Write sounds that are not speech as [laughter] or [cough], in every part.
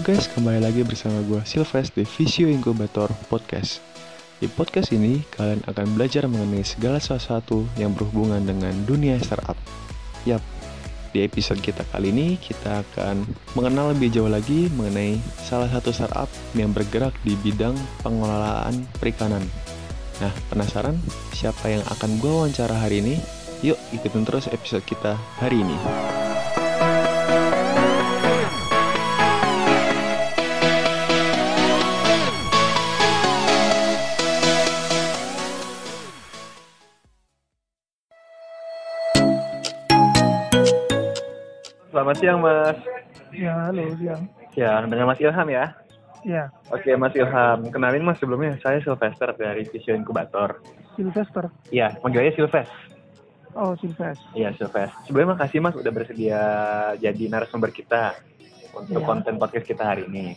Guys, kembali lagi bersama gue Silves di Visio Incubator Podcast. Di podcast ini, kalian akan belajar mengenai segala sesuatu yang berhubungan dengan dunia startup. Yap, di episode kita kali ini kita akan mengenal lebih jauh lagi mengenai salah satu startup yang bergerak di bidang pengelolaan perikanan. Nah, penasaran siapa yang akan gue wawancara hari ini? Yuk ikutin terus episode kita hari ini. Selamat siang Mas. Ya, halo, siang. Ya, dengan Mas Ilham ya. Ya, Oke Mas Ilham, kenalin Mas sebelumnya saya Sylvester dari Visio Incubator. Sylvester. Iya, manggilnya Sylves. Oh, Sylvester. Iya Sylves. Sebelumnya makasih Mas udah bersedia jadi narasumber kita untuk Iya. konten podcast kita hari ini.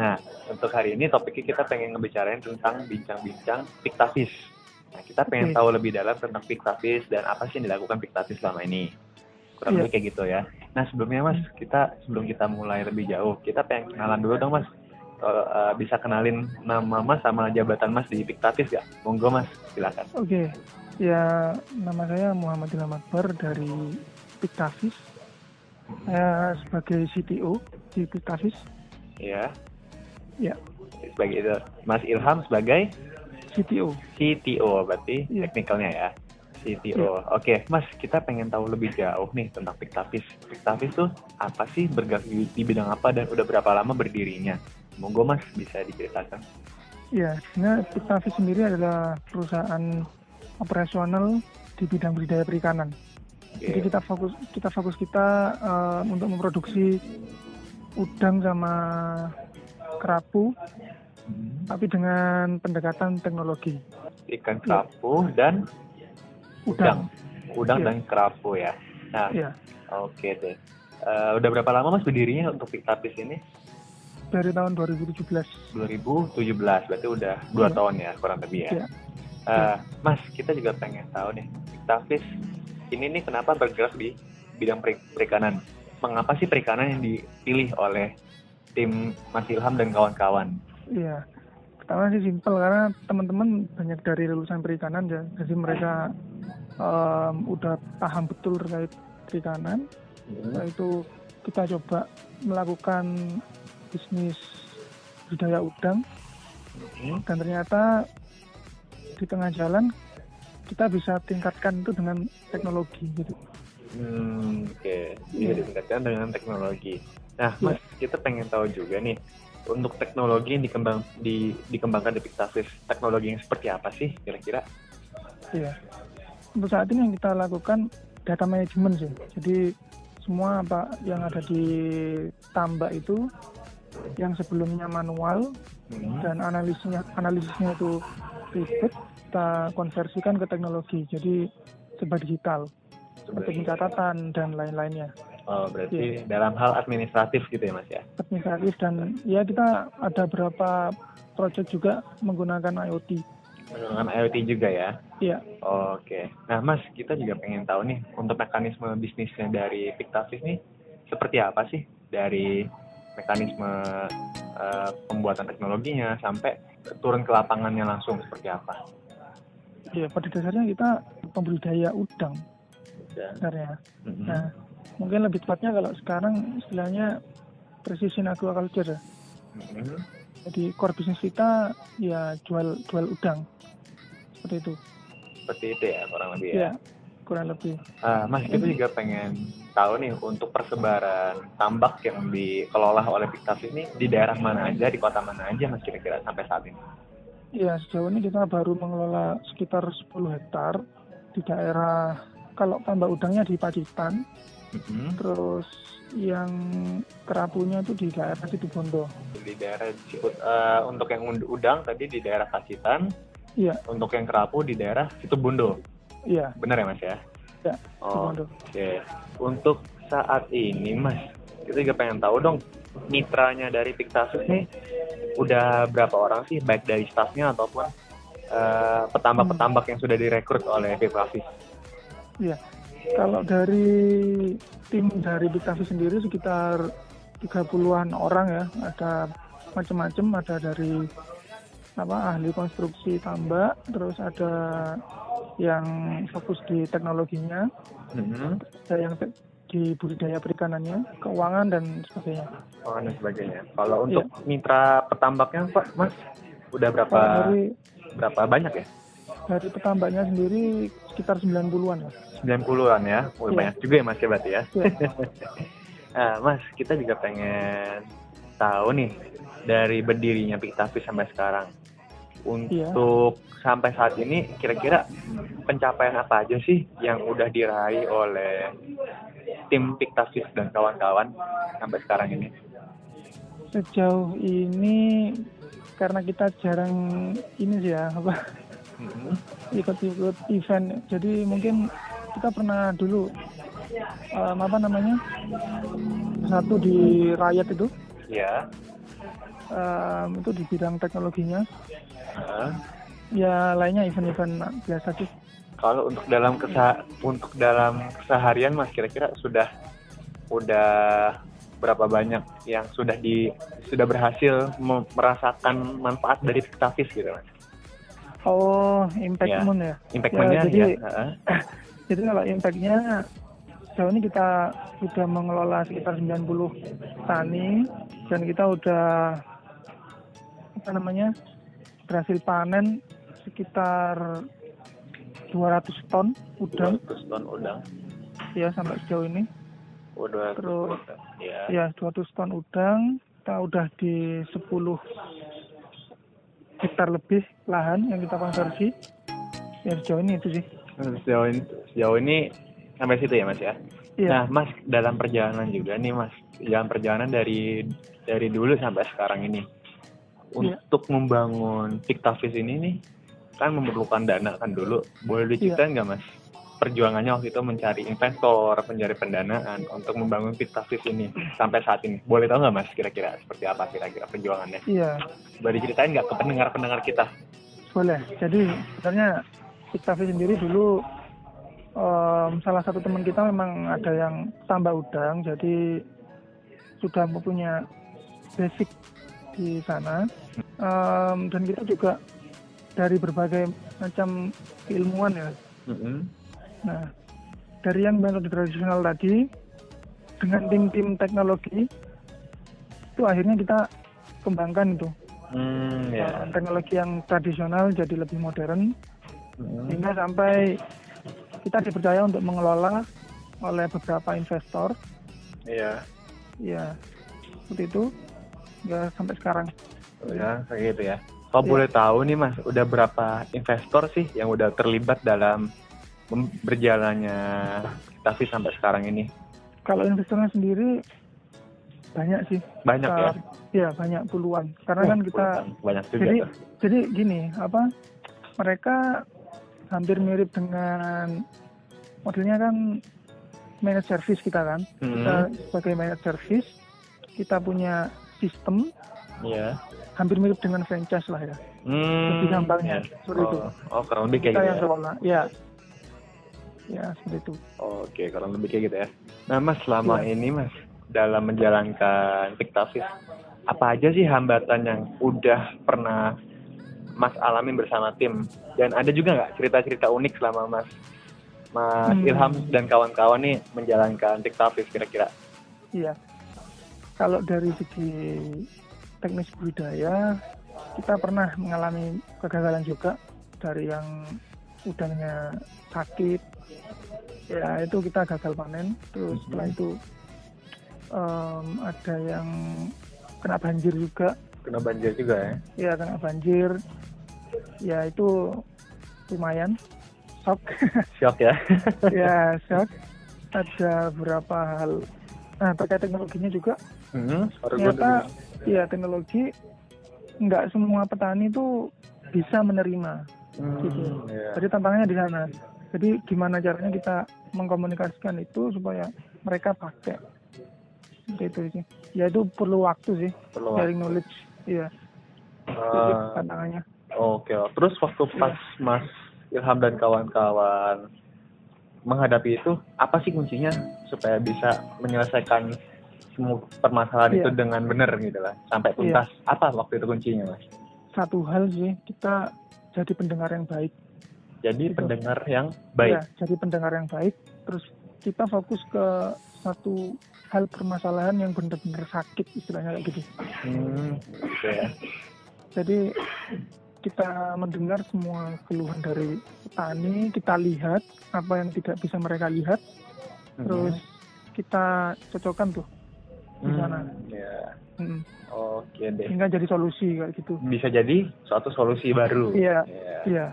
Nah, untuk hari ini topiknya kita pengen ngebicarain tentang bincang-bincang Pictavis. Nah, kita pengen Oke. tahu lebih dalam tentang Pictavis dan apa sih yang dilakukan Pictavis selama ini. Kurang Iya. lebih kayak gitu ya. Nah, sebelumnya Mas, kita sebelum kita mulai lebih jauh, kita pengen kenalan dulu dong Mas. Eh, bisa kenalin nama Mas sama jabatan Mas di Pictavis ya? Monggo Mas, silakan. Oke. Ya, nama saya Muhammad Ilham Akbar dari Pictavis. Saya sebagai CTO di Pictavis. Ya. Ya, Sebagai itu, Mas Ilham sebagai CTO. CTO berarti Iya. teknikalnya ya. CTO. Oke, Mas, kita pengen tahu lebih jauh nih tentang Pictavis. Pictavis tuh apa sih bergerak di, di bidang apa dan udah berapa lama berdirinya? Monggo Mas bisa diceritakan. Ya, sebenarnya Pictavis sendiri adalah perusahaan operasional di bidang budidaya perikanan. Jadi Oke. kita fokus kita fokus kita eh, untuk memproduksi udang sama kerapu, Hmm. tapi dengan pendekatan teknologi. Ikan kerapu dan udang. Udang Iya. dan kerapu ya. Nah, Ya, oke deh. Eh, udah berapa lama Mas berdirinya untuk Pictavis ini? dari tahun 2017. 2017, berarti udah dua Iya. tahun ya kurang lebih ya. Iya. Eh, Mas, kita juga pengen tahu nih, Pictavis ini nih kenapa bergerak di bidang peri- perikanan? Mengapa sih perikanan yang dipilih oleh tim Mas Ilham dan kawan-kawan? Iya. Pertama sih simpel karena teman-teman banyak dari lulusan perikanan ya, jadi mereka em, udah paham betul terkait perikanan. Setelah itu kita coba melakukan bisnis budidaya udang dan ternyata di tengah jalan kita bisa tingkatkan itu dengan teknologi gitu. Hmm, oke, bisa Iya. ditingkatkan dengan teknologi. Nah, Mas, kita pengen tahu juga nih, untuk teknologi yang dikembang di, dikembangkan di Pictavis, teknologi yang seperti apa sih kira-kira? Iya. Untuk saat ini yang kita lakukan data management sih. Jadi semua apa yang ada di tambak itu yang sebelumnya manual Hmm, dan analisisnya analisisnya itu ribet kita konversikan ke teknologi. Jadi serba digital seperti pencatatan dan lain-lainnya. Oh, Iya. berarti dalam hal administratif gitu ya, Mas ya? Administratif dan ya kita ada beberapa project juga menggunakan IoT. Menggunakan IoT juga ya? Iya. Oke. Nah, Mas, kita juga pengen tahu nih untuk mekanisme bisnisnya dari Pictavis nih seperti apa sih dari mekanisme eh, pembuatan teknologinya sampai turun ke lapangannya langsung seperti apa? Ya pada dasarnya kita pembudidaya udang Dan, sebenarnya. Mhm. Nah, mungkin lebih tepatnya kalau sekarang istilahnya precision aquaculture. ya. Mhm. Jadi core bisnis kita ya jual jual udang. Seperti itu. Seperti itu ya kurang lebih ya. Ya, kurang lebih. Ah, mas, kita juga pengen tahu nih untuk persebaran tambak yang dikelola oleh Pictavis ini di daerah mana aja, di kota mana aja mas kira-kira sampai saat ini? Ya, sejauh ini kita baru mengelola sekitar 10 hektar di daerah kalau tambak udangnya di Pacitan, Mhm. terus yang kerapunya itu di daerah Situbondo. Di daerah eh, untuk yang udang tadi di daerah Pacitan, Iya, untuk yang kerapu di daerah Situbondo. iya, Benar ya mas ya? Ya, Oh. Oke. Untuk saat ini mas, kita juga pengen tahu dong mitranya dari Pictavis nih udah berapa orang sih baik dari staffnya ataupun eh, petambak-petambak yang sudah direkrut oleh Pictavis? Iya. Kalau dari tim dari Biktavi sendiri sekitar 30-an orang ya, ada macam-macam, ada dari apa ahli konstruksi tambak, terus ada yang fokus di teknologinya, Mhm. ada yang te- di budidaya perikanannya, keuangan dan sebagainya. Oh, dan sebagainya. Kalau Iya. untuk mitra petambaknya, Pak, Mas, udah berapa dari berapa banyak ya? Dari petambaknya sendiri sekitar 90-an ya. 90-an ya. Oh, Iya. banyak juga ya Mas ya berarti ya. Iya. Nah, [laughs] Mas, kita juga pengen tahu nih dari berdirinya Piktavis sampai sekarang. Iya. Untuk sampai saat ini kira-kira pencapaian apa aja sih yang udah diraih oleh tim Piktavis dan kawan-kawan sampai sekarang ini? Sejauh ini karena kita jarang ini sih ya apa Mhm. ikut-ikut event jadi mungkin kita pernah dulu em, apa namanya satu di Riot itu Ya. em, itu di bidang teknologinya Nah, ya lainnya event-event biasa sih Kalau untuk dalam kesa untuk dalam keseharian Mas kira-kira sudah udah berapa banyak yang sudah di sudah berhasil me- merasakan manfaat dari Piktavis gitu Mas? Oh impact Ya. moon ya Impactmentnya Ya, ya. jadi- [laughs] heeh. jadi kalau impactnya sejauh ini kita sudah mengelola sekitar 90 tani dan kita udah apa namanya berhasil panen sekitar 200 ton udang 200 ton udang. ya sampai sejauh ini Udah Terus, ya. ya 200 ton udang kita udah di 10 hektar lebih lahan yang kita konversi ya sejauh ini itu sih Sejauh ini sejauh ini sampai situ ya Mas ya. iya Nah, Mas dalam perjalanan juga nih Mas, dalam perjalanan dari dari dulu sampai sekarang ini Iya. untuk membangun Piktavis ini nih kan memerlukan dana kan dulu. Boleh diceritain nggak Mas? Perjuangannya waktu itu mencari investor, mencari pendanaan untuk membangun Piktavis ini sampai saat ini. Boleh tahu nggak Mas kira-kira seperti apa kira-kira perjuangannya? iya Boleh diceritain nggak ke pendengar-pendengar kita? Boleh. Jadi sebenarnya Piktavi sendiri dulu em, salah satu teman kita memang ada yang tambah udang, jadi sudah mempunyai basic di sana. Em, dan kita juga dari berbagai macam ilmuwan ya. Mm-mm. Nah, dari yang metode tradisional tadi dengan tim-tim teknologi itu akhirnya kita kembangkan itu Hmm, ya. Eh, teknologi yang tradisional jadi lebih modern Mm-mm. sehingga sampai kita dipercaya untuk mengelola oleh beberapa investor Iya. ya seperti itu ya sampai sekarang Ya, kayak gitu ya. Kalau Iya. boleh tahu nih Mas, udah berapa investor sih yang udah terlibat dalam berjalannya Tavi sampai sekarang ini? kalau investornya sendiri banyak sih Banyak ya? Kita- ya banyak puluhan karena kan kita banyak juga jadi tuh. jadi gini apa mereka hampir mirip dengan modelnya kan managed service kita kan kita Hmm, sebagai managed service kita punya sistem Iya. hampir mirip dengan franchise lah ya Hmm, Lebih gampangnya, ya. seperti oh, itu. Oh, kurang lebih kayak kita gitu yang ya? ya ya seperti itu Oke, kurang lebih kayak gitu ya. Nah, Mas, selama Iya. ini, Mas, dalam menjalankan Piktavis, apa aja sih hambatan yang udah pernah Mas alamin bersama tim? Dan ada juga nggak cerita-cerita unik selama Mas Mas Hmm. Ilham dan kawan-kawan nih menjalankan Piktavis kira-kira? iya kalau dari segi teknis budidaya kita pernah mengalami kegagalan juga dari yang udangnya sakit ya itu kita gagal panen terus Mhm. setelah itu em, ada yang kena banjir juga Kena banjir juga ya? ya kena banjir ya itu lumayan shock [laughs] Shock ya? [laughs] ya shock ada beberapa hal nah terkait teknologinya juga Hmm, gua ternyata ya teknologi nggak semua petani itu bisa menerima Hmm, gitu. iya. jadi tantangannya di sana jadi gimana caranya kita mengkomunikasikan itu supaya mereka pakai? Seperti itu sih. Ya itu perlu waktu sih. Perlu sharing knowledge. Iya. Tantangannya. Oke, terus waktu pas Mas Ilham dan kawan-kawan menghadapi itu, apa sih kuncinya supaya bisa menyelesaikan semua permasalahan Iya. itu dengan benar gitu lah sampai tuntas? Apa waktu itu kuncinya mas? Satu hal sih kita jadi pendengar yang baik. Jadi Gitu. pendengar yang baik Ya, jadi pendengar yang baik. Terus kita fokus ke satu hal permasalahan yang benar-benar sakit istilahnya kayak gitu. hmm, gitu ya Jadi kita mendengar semua keluhan dari petani, kita lihat apa yang tidak bisa mereka lihat, Hmm. terus kita cocokkan tuh di Hmm, sana. ya Mm. oke deh Sehingga jadi solusi kayak gitu. bisa jadi suatu solusi baru Iya. Ya. Iya.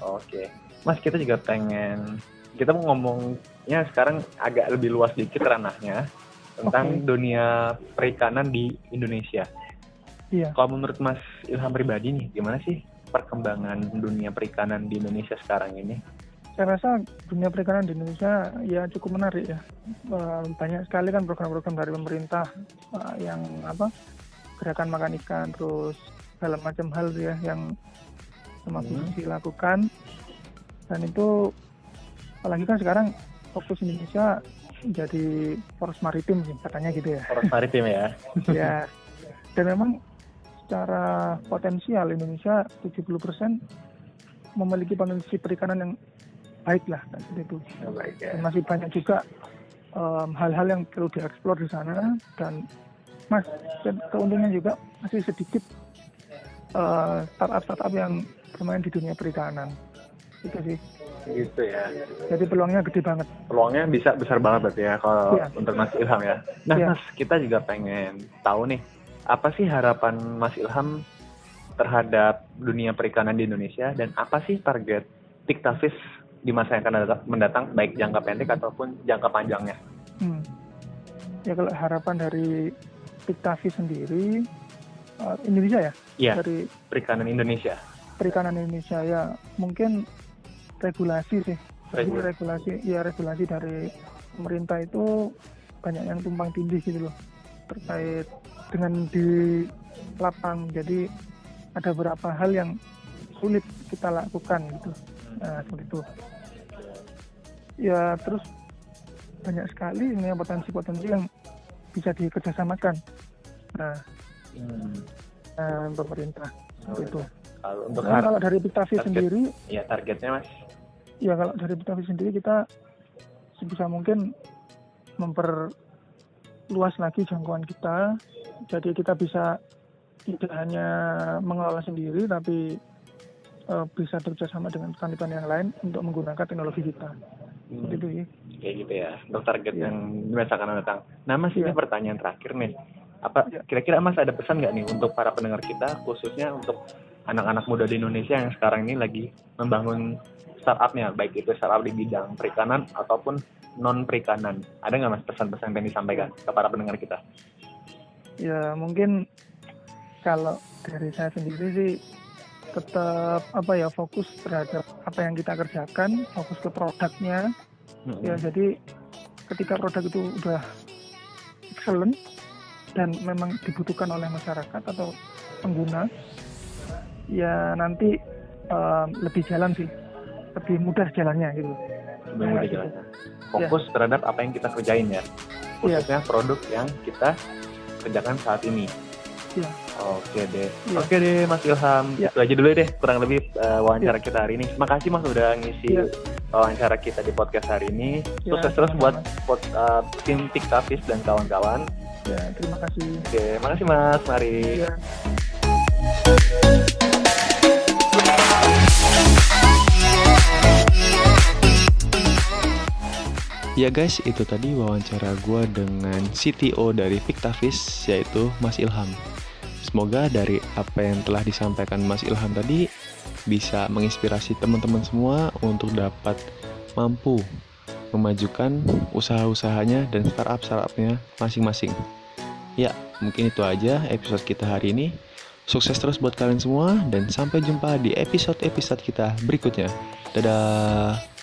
Oke, Mas kita juga pengen kita mau ngomongnya sekarang agak lebih luas dikit ranahnya tentang Oke. dunia perikanan di Indonesia. Iya. Kalau menurut Mas Ilham pribadi nih, gimana sih perkembangan dunia perikanan di Indonesia sekarang ini? Saya rasa dunia perikanan di Indonesia ya cukup menarik ya. Eh, Banyak sekali kan program-program dari pemerintah eh, yang apa gerakan makan ikan terus segala macam hal ya yang sama Hmm. BCC lakukan dan itu apalagi kan sekarang fokus Indonesia jadi poros maritim sih katanya gitu ya. Poros maritim ya. [laughs] ya dan memang secara potensial Indonesia 70% memiliki potensi perikanan yang baik lah kan itu Baik ya. dan masih banyak juga em, hal-hal yang perlu dieksplor di sana dan mas dan keuntungan juga masih sedikit eh, startup-startup yang bermain di dunia perikanan itu sih Gitu ya. jadi peluangnya gede banget Peluangnya bisa besar banget berarti ya kalau Iya. untuk Mas Ilham ya. Nah, Iya. Mas, kita juga pengen tahu nih, apa sih harapan Mas Ilham terhadap dunia perikanan di Indonesia dan apa sih target Tiktavis di masa yang akan datang- mendatang baik jangka pendek ataupun jangka panjangnya? Hmm. Ya kalau harapan dari Piktavi sendiri eh, Indonesia ya Iya, dari perikanan Indonesia. Perikanan Indonesia ya mungkin regulasi sih. Regulasi. regulasi ya regulasi dari pemerintah itu banyak yang tumpang tindih gitu loh terkait dengan di lapang. Jadi ada beberapa hal yang sulit kita lakukan gitu. Nah, seperti itu. Ya terus banyak sekali ini potensi-potensi yang bisa dikerjasamakan. Nah, Hmm. eh, pemerintah seperti itu. Kalau untuk Nah, kalau dari Piktavi target. sendiri, ya targetnya Mas. ya kalau dari Piktavi sendiri kita sebisa mungkin memperluas lagi jangkauan kita. Jadi kita bisa tidak hanya mengelola sendiri, tapi eh, bisa bekerjasama dengan rekan-rekan yang lain untuk menggunakan teknologi kita. Hmm. Seperti itu ya. Kayak gitu ya, untuk target Iya. yang di masa akan datang. Nah, Mas ini Iya. pertanyaan terakhir nih. Apa Iya. kira-kira Mas ada pesan nggak nih untuk para pendengar kita, khususnya untuk anak-anak muda di Indonesia yang sekarang ini lagi membangun startupnya, baik itu startup di bidang perikanan ataupun non perikanan. Ada nggak Mas pesan-pesan yang disampaikan ke para pendengar kita? Ya mungkin kalau dari saya sendiri sih tetap apa ya fokus terhadap apa yang kita kerjakan, fokus ke produknya, Hmm. ya jadi ketika produk itu udah excellent dan memang dibutuhkan oleh masyarakat atau pengguna ya nanti em, lebih jalan sih lebih mudah jalannya gitu Lebih mudah jalannya. Fokus terhadap apa yang kita kerjain ya, khususnya produk yang kita kerjakan saat ini. Iya. Oke deh, Iya. oke deh Mas Ilham, Iya. itu aja dulu deh kurang lebih eh, wawancara kita hari ini. Makasih Mas udah ngisi Iya. wawancara kita di podcast hari ini. Sukses terus buat, buat eh, tim Tiktavis dan kawan-kawan. ya terima kasih Oke, makasih Mas, mari. ya Ya guys, itu tadi wawancara gue dengan CTO dari Pictavis, yaitu Mas Ilham. Semoga dari apa yang telah disampaikan Mas Ilham tadi bisa menginspirasi teman-teman semua untuk dapat mampu memajukan usaha-usahanya dan startup-startupnya masing-masing. Ya, mungkin itu aja episode kita hari ini. Sukses terus buat kalian semua dan sampai jumpa di episode-episode kita berikutnya. Dadah.